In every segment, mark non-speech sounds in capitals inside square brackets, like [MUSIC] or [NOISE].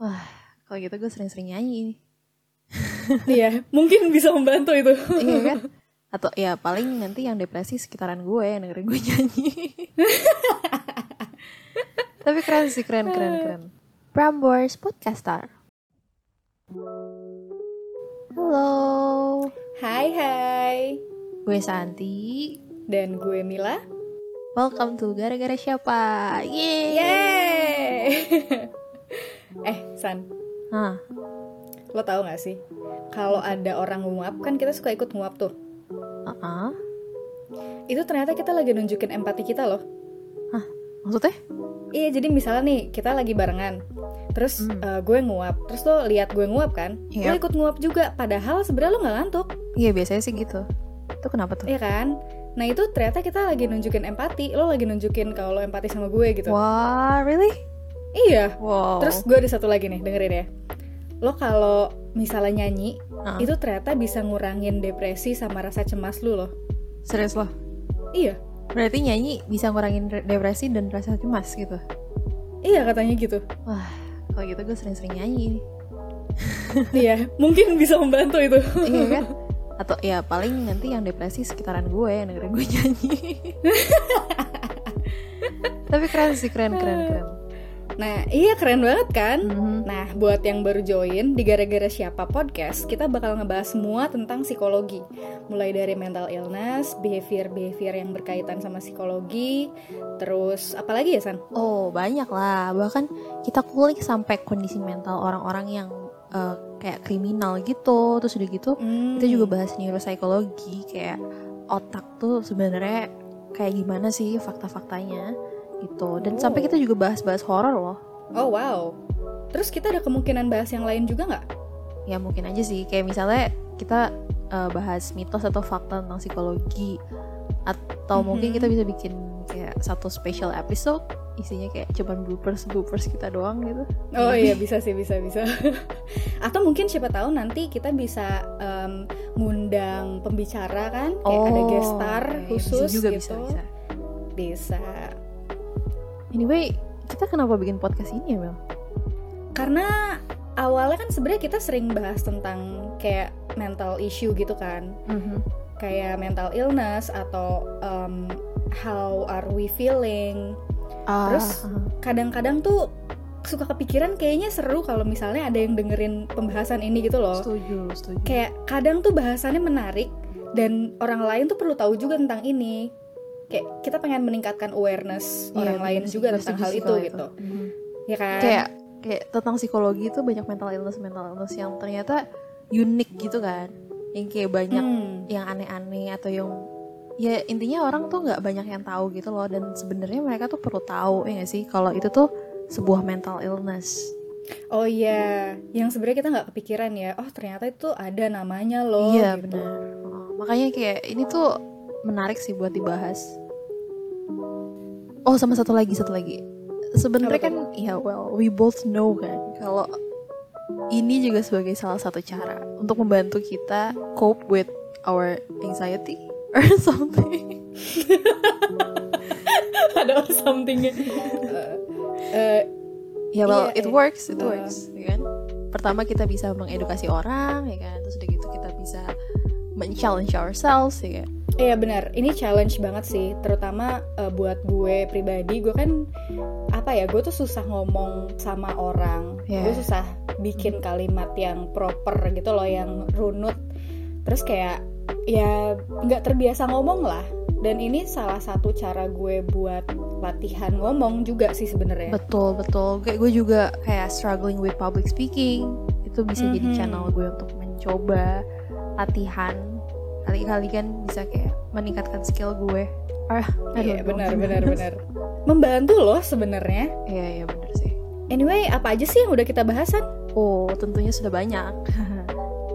Wah, kalau gitu gue sering-sering nyanyi. Iya, mungkin bisa membantu itu. iya kan? Atau ya paling nanti yang depresi sekitaran gue yang dengerin gue nyanyi. Tapi keren sih, keren, keren, keren. Prambors Podcaster. Halo, Hai hai. gue Santi. Dan gue Mila. Welcome to Gara-Gara Siapa. Yeay. Yeay. San, Hah, lo tau gak sih? Kalau ada orang nguap, kan kita suka ikut nguap tuh. uh-uh. Itu ternyata kita lagi nunjukin empati kita loh. Hah, maksudnya? Iya, jadi misalnya nih, kita lagi barengan. Terus Hmm. eh, gue nguap, terus lo lihat gue nguap kan? Lo Iya. ikut nguap juga, padahal sebenarnya lo nggak ngantuk, Iya, biasanya sih gitu. Itu kenapa tuh? iya kan? Nah itu ternyata kita lagi nunjukin empati, lo lagi nunjukin kalau lo empati sama gue gitu. Wah, really? Iya. Wow. Terus gue ada satu lagi nih, dengerin ya. Lo kalau misalnya nyanyi, Ah. itu ternyata bisa ngurangin depresi sama rasa cemas lu loh. serius loh. Iya, Berarti nyanyi bisa ngurangin re- depresi dan rasa cemas gitu. iya katanya gitu. Wah, kalau gitu gue sering-sering nyanyi nih. [LAUGHS] iya, mungkin bisa membantu itu. iya kan? [LAUGHS] Atau ya paling nanti yang depresi sekitaran gue yang dengerin gue nyanyi. [LAUGHS] Tapi keren sih, keren, keren, keren. Nah, iya keren banget kan? Mhm. Nah, buat yang baru join di Gara-Gara Siapa Podcast, kita bakal ngebahas semua tentang psikologi. Mulai dari mental illness, behavior-behavior yang berkaitan sama psikologi, terus apalagi ya, San? Oh, banyak lah. Bahkan kita kulik sampai kondisi mental orang-orang yang eh, kayak kriminal gitu. Terus udah gitu, Hmm. kita juga bahas neuropsikologi kayak otak tuh sebenarnya kayak gimana sih fakta-faktanya gitu. Dan Oh. sampai kita juga bahas-bahas horor loh. Oh, wow. Terus kita ada kemungkinan bahas yang lain juga nggak? Ya mungkin aja sih kayak misalnya kita eh, bahas mitos atau fakta tentang psikologi atau mungkin Mhm. kita bisa bikin kayak satu special episode isinya kayak cuman bloopers bloopers kita doang gitu. Oh iya [LAUGHS] bisa sih bisa bisa. [LAUGHS] Atau mungkin siapa tahu nanti kita bisa em, ngundang pembicara kan, kayak ada guest star iya, iya, khusus bisa juga gitu. bisa bisa. Bisa. Anyway, kita kenapa bikin podcast ini ya Mel? Karena awalnya kan sebenarnya kita sering bahas tentang kayak mental issue gitu kan, kayak mental illness atau em, how are we feeling. Terus, Ah, Kadang-kadang tuh suka kepikiran kayaknya seru kalau misalnya ada yang dengerin pembahasan ini gitu loh. setuju setuju. kayak kadang tuh bahasannya menarik dan orang lain tuh perlu tahu juga tentang ini kayak kita pengen meningkatkan awareness Iya, orang lain juga tentang hal itu kalau gitu. Mhm. ya kan? Kayak kayak tentang psikologi itu banyak mental illness mental illness yang ternyata unik gitu kan. Yang kayak banyak Hmm, yang aneh-aneh atau yang ya intinya orang tuh nggak banyak yang tahu gitu loh. Dan sebenarnya mereka tuh perlu tahu ya gak sih? Kalau itu tuh sebuah mental illness. Oh iya yang sebenarnya kita nggak kepikiran ya. Oh ternyata itu ada namanya loh iya gitu. benar. Oh, makanya kayak ini tuh menarik sih buat dibahas. Oh sama satu lagi satu lagi. Sebenarnya kan ya well we both know kan kalau ini juga sebagai salah satu cara untuk membantu kita cope with our anxiety or [LAUGHS] something. [LAUGHS] Ada somethingnya. Eh, [LAUGHS] eh, ya well Iya, it eh, works it uh. works ya kan? Pertama kita bisa mengedukasi orang ya kan? Terus udah gitu kita bisa men-challenge ourselves ya kan Iya benar, ini challenge banget sih, terutama eh, buat gue pribadi. Gue kan apa ya, gue tuh susah ngomong sama orang, Yeah. gue susah bikin kalimat yang proper gitu loh, yang runut. Terus kayak ya nggak terbiasa ngomong lah. Dan ini salah satu cara gue buat latihan ngomong juga sih sebenarnya. Betul betul. Kayak gue juga kayak struggling with public speaking. Itu bisa jadi Mhm. channel gue untuk mencoba latihan. Kali-kali kan bisa kayak meningkatkan skill gue. Ah, Iya benar benar benar. Membantu loh sebenarnya. Iya iya benar sih. Anyway, apa aja sih yang udah kita bahasan? Oh tentunya sudah banyak. [LAUGHS]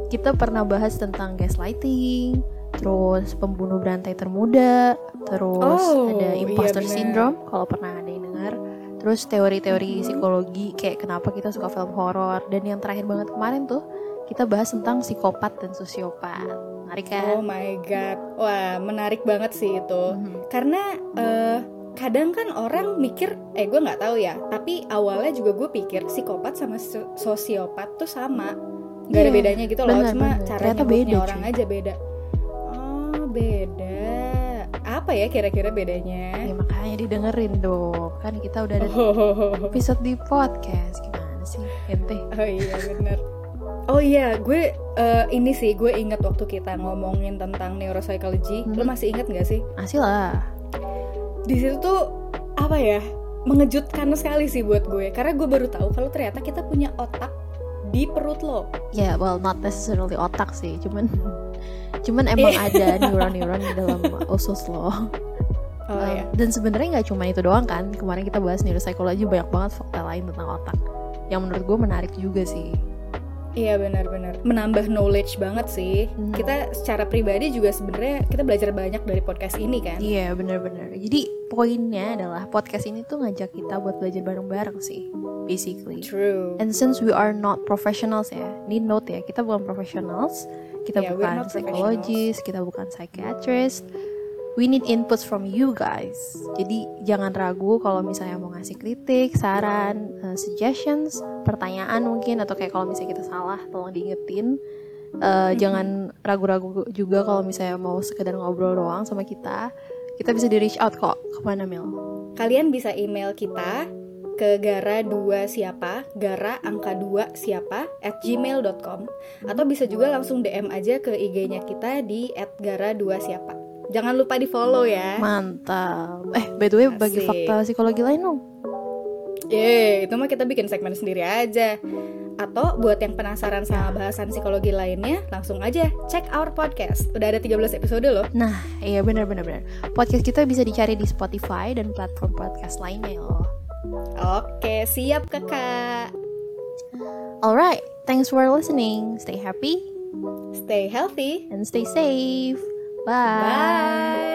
Kita pernah bahas tentang gaslighting, terus pembunuh berantai termuda, terus Oh, ada iya imposter benar. syndrome kalau pernah ada yang dengar. Terus teori-teori psikologi kayak kenapa kita suka film horor dan yang terakhir banget kemarin tuh kita bahas tentang psikopat dan sosiopat. Menarik kan? Oh my god, wah menarik banget sih itu. Mhm. Karena eh, kadang kan orang mikir eh gue nggak tahu ya tapi awalnya juga gue pikir psikopat sama so- sosiopat tuh sama nggak ada Iya, bedanya gitu loh benar, cuma benar. cara nyebutnya beda, orang cuy. aja beda oh beda apa ya kira-kira bedanya Ya makanya didengerin dong. Kan kita udah ada oh, episode di podcast. Gimana sih? Ente. oh iya bener Oh iya, gue eh, ini sih gue inget waktu kita ngomongin tentang neuropsychology. Lo Mhm. masih inget gak sih? Masih lah. Di situ tuh apa ya? Mengejutkan sekali sih buat gue, karena gue baru tahu kalau ternyata kita punya otak di perut lo. Ya, well not necessarily otak sih. Cuman cuman emang [LAUGHS] ada neuron-neuron di dalam usus lo. Oh Um, iya. Dan sebenarnya nggak cuma itu doang kan. Kemarin kita bahas neuropsychology banyak banget fakta lain tentang otak. Yang menurut gue menarik juga sih. Iya benar-benar menambah knowledge banget sih. Hmm. Kita secara pribadi juga sebenarnya kita belajar banyak dari podcast ini kan. Iya bener-bener Jadi poinnya adalah podcast ini tuh ngajak kita buat belajar bareng-bareng sih Basically True. And since we are not professionals ya Ini note ya Kita bukan professionals Kita Yeah, we're bukan not psychologist Kita bukan psychiatrist We need inputs from you guys. Jadi jangan ragu kalau misalnya mau ngasih kritik, saran, eh, suggestions, pertanyaan mungkin Atau kayak kalau misalnya kita salah tolong diingetin. Eh, Jangan ragu-ragu juga kalau misalnya mau sekedar ngobrol doang sama kita. Kita bisa di reach out kok. Ke mana Mil? Kalian bisa email kita ke gara 2 siapa gara angka 2 siapa at gmail.com atau bisa juga langsung DM aja ke IG-nya kita di at gara 2 siapa jangan lupa di follow ya Mantap Eh by the way bagi Asik. fakta psikologi lain dong Yeay, itu mah kita bikin segmen sendiri aja atau buat yang penasaran sama bahasan psikologi lainnya langsung aja check our podcast udah ada 13 episode loh Nah, iya benar-benar benar. Podcast kita bisa dicari di Spotify dan platform podcast lainnya loh. oke siap kakak Alright, thanks for listening. Stay happy stay healthy and stay safe. Bye. bye